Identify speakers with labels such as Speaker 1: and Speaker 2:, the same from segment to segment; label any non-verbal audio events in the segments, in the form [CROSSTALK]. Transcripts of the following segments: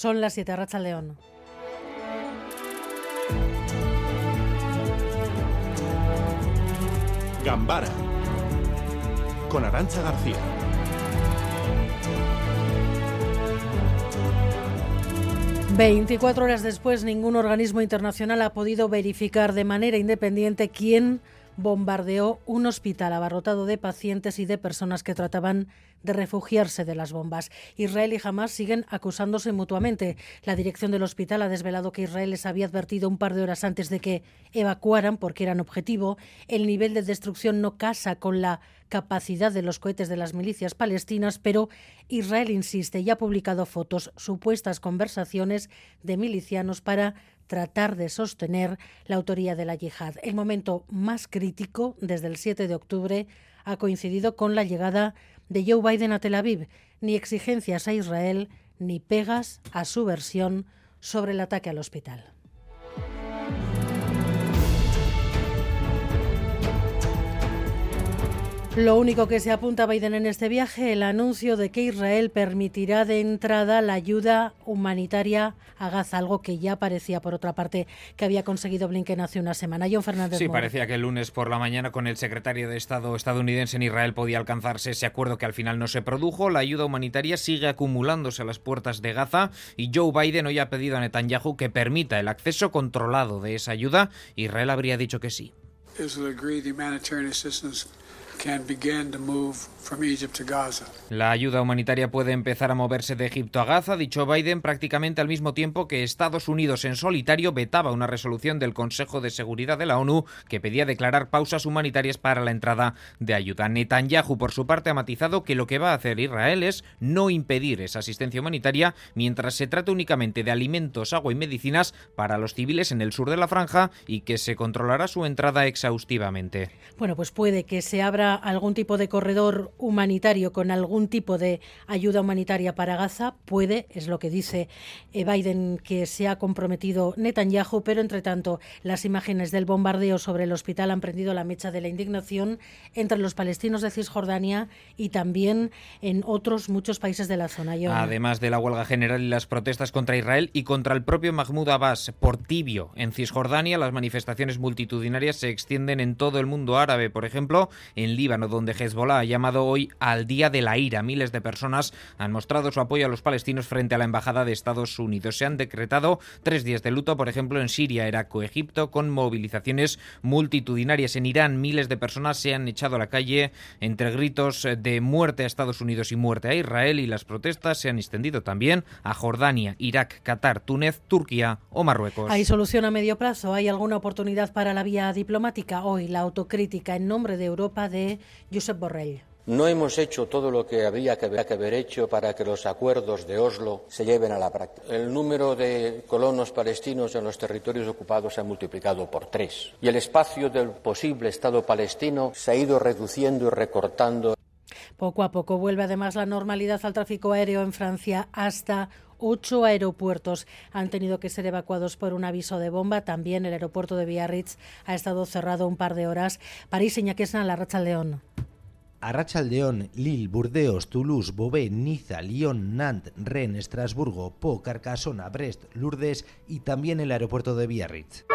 Speaker 1: Son las 7, Racha León.
Speaker 2: Gambara con Arancha García.
Speaker 1: Veinticuatro horas después, ningún organismo internacional ha podido verificar de manera independiente quién bombardeó un hospital abarrotado de pacientes y de personas que trataban de refugiarse de las bombas. Israel y Hamas siguen acusándose mutuamente. La dirección del hospital ha desvelado que Israel les había advertido un par de horas antes de que evacuaran porque eran objetivo. El nivel de destrucción no casa con la capacidad de los cohetes de las milicias palestinas, pero Israel insiste y ha publicado fotos, supuestas conversaciones de milicianos para tratar de sostener la autoría de la yihad. El momento más crítico desde el 7 de octubre ha coincidido con la llegada de Joe Biden a Tel Aviv. Ni exigencias a Israel ni pegas a su versión sobre el ataque al hospital. Lo único que se apunta a Biden en este viaje, el anuncio de que Israel permitirá de entrada la ayuda humanitaria a Gaza, algo que ya parecía, por otra parte, que había conseguido Blinken hace una semana. John Fernández.
Speaker 3: Sí, parecía que el lunes por la mañana con el secretario de Estado estadounidense en Israel podía alcanzarse ese acuerdo que al final no se produjo. La ayuda humanitaria sigue acumulándose a las puertas de Gaza y Joe Biden hoy ha pedido a Netanyahu que permita el acceso controlado de esa ayuda. Israel habría dicho que sí. can begin to move La ayuda humanitaria puede empezar a moverse de Egipto a Gaza, dicho Biden, prácticamente al mismo tiempo que Estados Unidos en solitario vetaba una resolución del Consejo de Seguridad de la ONU que pedía declarar pausas humanitarias para la entrada de ayuda. Netanyahu, por su parte, ha matizado que lo que va a hacer Israel es no impedir esa asistencia humanitaria mientras se trate únicamente de alimentos, agua y medicinas para los civiles en el sur de la franja y que se controlará su entrada exhaustivamente.
Speaker 1: Bueno, pues puede que se abra algún tipo de corredor humanitario con algún tipo de ayuda humanitaria para Gaza, puede, es lo que dice eh, Biden, que se ha comprometido Netanyahu, pero entre tanto las imágenes del bombardeo sobre el hospital han prendido la mecha de la indignación entre los palestinos de Cisjordania y también en otros muchos países de la zona.
Speaker 3: Además de la huelga general y las protestas contra Israel y contra el propio Mahmoud Abbas por tibio en Cisjordania, las manifestaciones multitudinarias se extienden en todo el mundo árabe, por ejemplo, en Líbano, donde Hezbollah ha llamado hoy al Día de la Ira. Miles de personas han mostrado su apoyo a los palestinos frente a la Embajada de Estados Unidos. Se han decretado tres días de luto, por ejemplo, en Siria, Irak o Egipto, con movilizaciones multitudinarias. En Irán, miles de personas se han echado a la calle entre gritos de muerte a Estados Unidos y muerte a Israel y las protestas se han extendido también a Jordania, Irak, Qatar, Túnez, Turquía o Marruecos.
Speaker 1: ¿Hay solución a medio plazo? ¿Hay alguna oportunidad para la vía diplomática? Hoy la autocrítica en nombre de Europa de Josep Borrell.
Speaker 4: No hemos hecho todo lo que habría que haber hecho para que los acuerdos de Oslo se lleven a la práctica. El número de colonos palestinos en los territorios ocupados se ha multiplicado por tres y el espacio del posible Estado palestino se ha ido reduciendo y recortando.
Speaker 1: Poco a poco vuelve además la normalidad al tráfico aéreo en Francia hasta ocho aeropuertos han tenido que ser evacuados por un aviso de bomba. También el aeropuerto de Biarritz ha estado cerrado un par de horas. París, Iñaquesna, la Racha León.
Speaker 5: Arrachaldeón, Lille, Burdeos, Toulouse, Beauvais, Niza, Lyon, Nantes, Rennes, Estrasburgo, Po, Carcassonne, Brest, Lourdes y también el aeropuerto de Biarritz.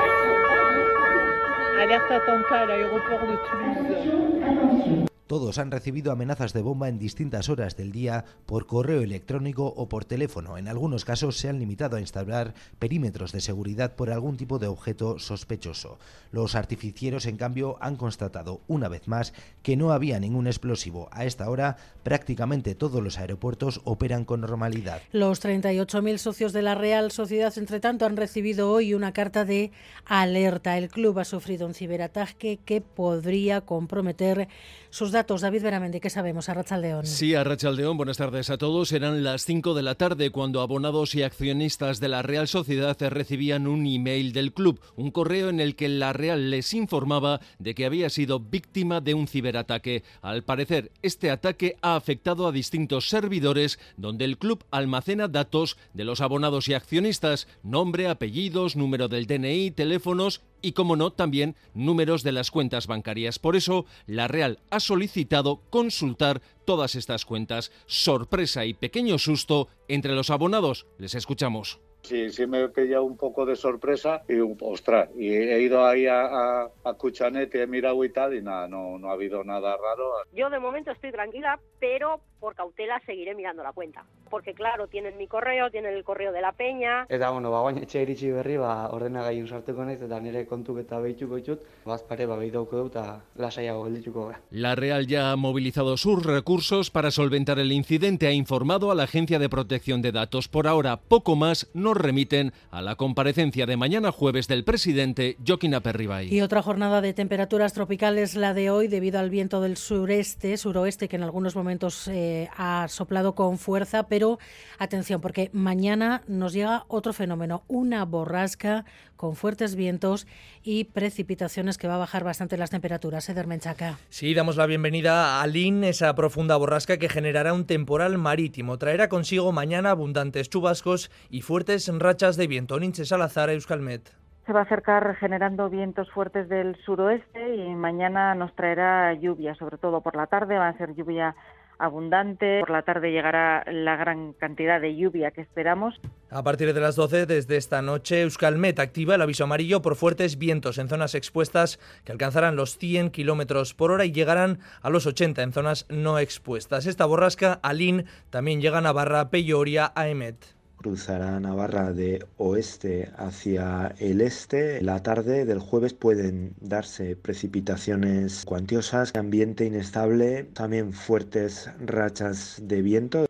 Speaker 6: Alerta al aeropuerto de Toulouse.
Speaker 5: Todos han recibido amenazas de bomba en distintas horas del día por correo electrónico o por teléfono. En algunos casos se han limitado a instalar perímetros de seguridad por algún tipo de objeto sospechoso. Los artificieros, en cambio, han constatado una vez más que no había ningún explosivo. A esta hora, prácticamente todos los aeropuertos operan con normalidad.
Speaker 1: Los 38.000 socios de la Real Sociedad, entre tanto, han recibido hoy una carta de alerta. El club ha sufrido un ciberataque que podría comprometer sus datos. David Veramente, ¿qué sabemos? A León.
Speaker 7: Sí, a León. Buenas tardes a todos. Eran las 5 de la tarde cuando abonados y accionistas de la Real Sociedad recibían un email del club, un correo en el que la Real les informaba de que había sido víctima de un ciberataque. Al parecer, este ataque ha afectado a distintos servidores donde el club almacena datos de los abonados y accionistas, nombre, apellidos, número del DNI, teléfonos y, como no, también números de las cuentas bancarias. Por eso, la Real ha solicitado consultar todas estas cuentas. Sorpresa y pequeño susto entre los abonados. Les escuchamos.
Speaker 8: Sí, sí me he pillado un poco de sorpresa y, ostras, y he ido ahí a, a, a Cuchanet y he mirado y tal y nada, no, no ha habido nada raro.
Speaker 9: Yo de momento estoy tranquila, pero por cautela seguiré mirando la cuenta. Porque claro, tienen mi correo, tienen el correo de la peña.
Speaker 10: Eta bueno, ba, baina etxe iritsi berri, ba, ordenagailu sartuko naiz eta nire kontuk eta behituko ditut, bazpare ba, behituko dut eta lasaiago geldituko gara.
Speaker 7: La Real ya ha movilizado sus recursos para solventar el incidente. Ha informado a la Agencia de Protección de Datos. Por ahora, poco más remiten a la comparecencia de mañana jueves del presidente Joaquín Aperribay.
Speaker 1: Y otra jornada de temperaturas tropicales, la de hoy, debido al viento del sureste, suroeste, que en algunos momentos eh, ha soplado con fuerza, pero atención, porque mañana nos llega otro fenómeno, una borrasca con fuertes vientos y precipitaciones que va a bajar bastante las temperaturas. Eder Menchaca.
Speaker 11: Sí, damos la bienvenida a Lin, esa profunda borrasca que generará un temporal marítimo. Traerá consigo mañana abundantes chubascos y fuertes rachas de viento. Ninche Salazar, Euskalmet
Speaker 12: se va a acercar generando vientos fuertes del suroeste y mañana nos traerá lluvia, sobre todo por la tarde, va a ser lluvia abundante. Por la tarde llegará la gran cantidad de lluvia que esperamos.
Speaker 11: A partir de las 12 desde esta noche, Euskalmet activa el aviso amarillo por fuertes vientos en zonas expuestas que alcanzarán los 100 kilómetros por hora y llegarán a los 80 en zonas no expuestas. Esta borrasca, Alin, también llega a Navarra, Peyoria, Aemet
Speaker 13: cruzará Navarra de oeste hacia el este. La tarde del jueves pueden darse precipitaciones cuantiosas, ambiente inestable, también fuertes rachas de viento.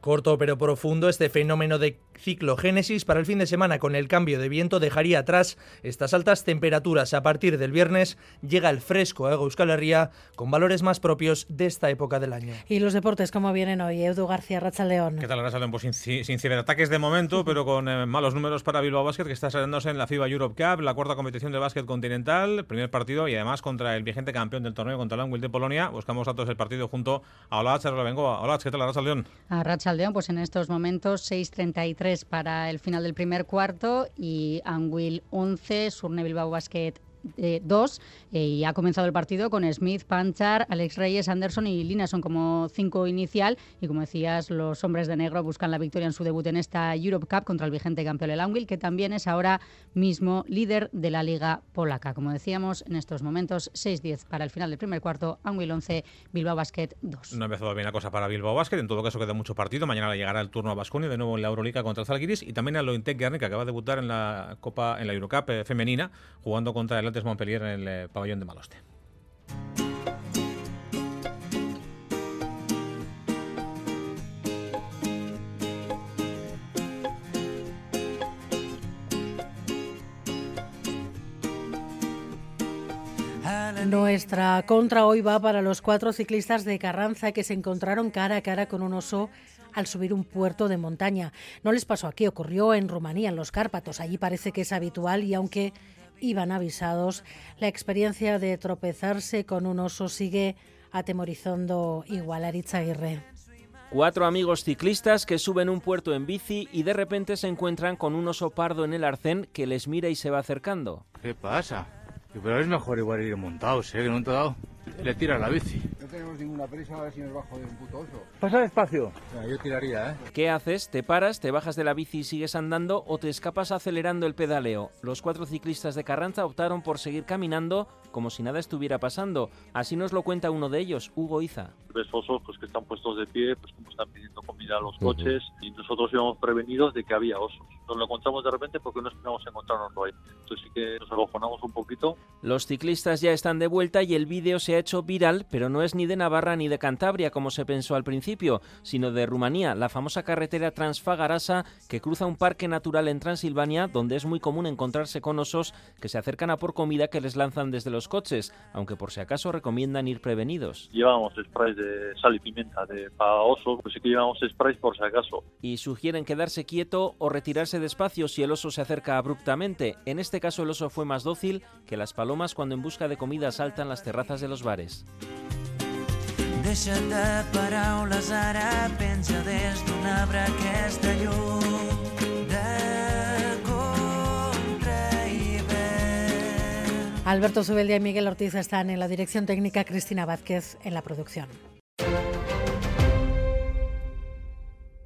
Speaker 11: Corto pero profundo, este fenómeno de ciclogénesis para el fin de semana con el cambio de viento dejaría atrás estas altas temperaturas. A partir del viernes llega el fresco a Euskal Herria con valores más propios de esta época del año.
Speaker 1: Y los deportes, ¿cómo vienen hoy? Edu García, Racha León.
Speaker 14: ¿Qué tal, Racha León? Pues sin, sin ciberataques de momento, [LAUGHS] pero con eh, malos números para Bilbao Basket, que está saliéndose en la FIBA Europe Cup, la cuarta competición de básquet continental, primer partido y además contra el vigente campeón del torneo, contra el Anguil de Polonia. Buscamos datos del partido junto a Bengoa. Hola, ¿qué tal, Racha León?
Speaker 15: A Racha León, pues en estos momentos 6.33 para el final del primer cuarto y Anguil 11, Surne Bilbao Basket 2 eh, y ha comenzado el partido con Smith, Panchar, Alex Reyes, Anderson y Lina. Son como cinco inicial y como decías, los hombres de negro buscan la victoria en su debut en esta Europe Cup contra el vigente campeón el Anguil, que también es ahora mismo líder de la liga polaca. Como decíamos, en estos momentos 6-10 para el final del primer cuarto, Anguil 11, Bilbao Basket 2.
Speaker 14: No ha empezado bien la cosa para Bilbao Basket, en todo caso queda mucho partido. Mañana le llegará el turno a Basconia, de nuevo en la Euroliga contra el Zalgiris y también a Lointec Guernica, que acaba de debutar en la Copa en la Eurocup eh, femenina, jugando contra el Atlas Montpellier en el eh, pabellón de Maloste.
Speaker 1: Nuestra contra hoy va para los cuatro ciclistas de Carranza que se encontraron cara a cara con un oso al subir un puerto de montaña. No les pasó aquí, ocurrió en Rumanía, en los Cárpatos. Allí parece que es habitual y aunque iban avisados, la experiencia de tropezarse con un oso sigue atemorizando igual a Aguirre.
Speaker 16: Cuatro amigos ciclistas que suben un puerto en bici y de repente se encuentran con un oso pardo en el arcén que les mira y se va acercando.
Speaker 17: ¿Qué pasa? Pero es mejor igual ir montados, ¿eh? Que no te dado. Le tira la bici.
Speaker 18: No tenemos ninguna prisa a ver si nos bajo de un puto oso.
Speaker 17: Pasa despacio.
Speaker 18: yo tiraría, ¿eh?
Speaker 16: ¿Qué haces? ¿Te paras, te bajas de la bici y sigues andando o te escapas acelerando el pedaleo? Los cuatro ciclistas de Carranza optaron por seguir caminando como si nada estuviera pasando. Así nos lo cuenta uno de ellos, Hugo Iza.
Speaker 19: Ves osos pues, que están puestos de pie, pues como están pidiendo comida a los coches y nosotros íbamos prevenidos de que había osos. Nos lo encontramos de repente porque no esperamos encontrarnos ahí. Entonces sí que nos acojonamos un poquito.
Speaker 16: Los ciclistas ya están de vuelta y el vídeo se ha hecho viral, pero no es ni de Navarra ni de Cantabria como se pensó al principio, sino de Rumanía, la famosa carretera Transfagarasa que cruza un parque natural en Transilvania donde es muy común encontrarse con osos que se acercan a por comida que les lanzan desde los coches, aunque por si acaso recomiendan ir prevenidos.
Speaker 19: Llevamos sprays de sal y pimienta de para osos, pues sí que llevamos sprays por si acaso.
Speaker 16: Y sugieren quedarse quieto o retirarse despacio si el oso se acerca abruptamente. En este caso el oso fue más dócil que las palomas cuando en busca de comida saltan las terrazas de los bares.
Speaker 20: Deixa't de paraules ara, pensa des d'un arbre aquesta llum de
Speaker 1: Alberto Zubeldia y Miguel Ortiz están en la dirección técnica, Cristina Vázquez en la producción.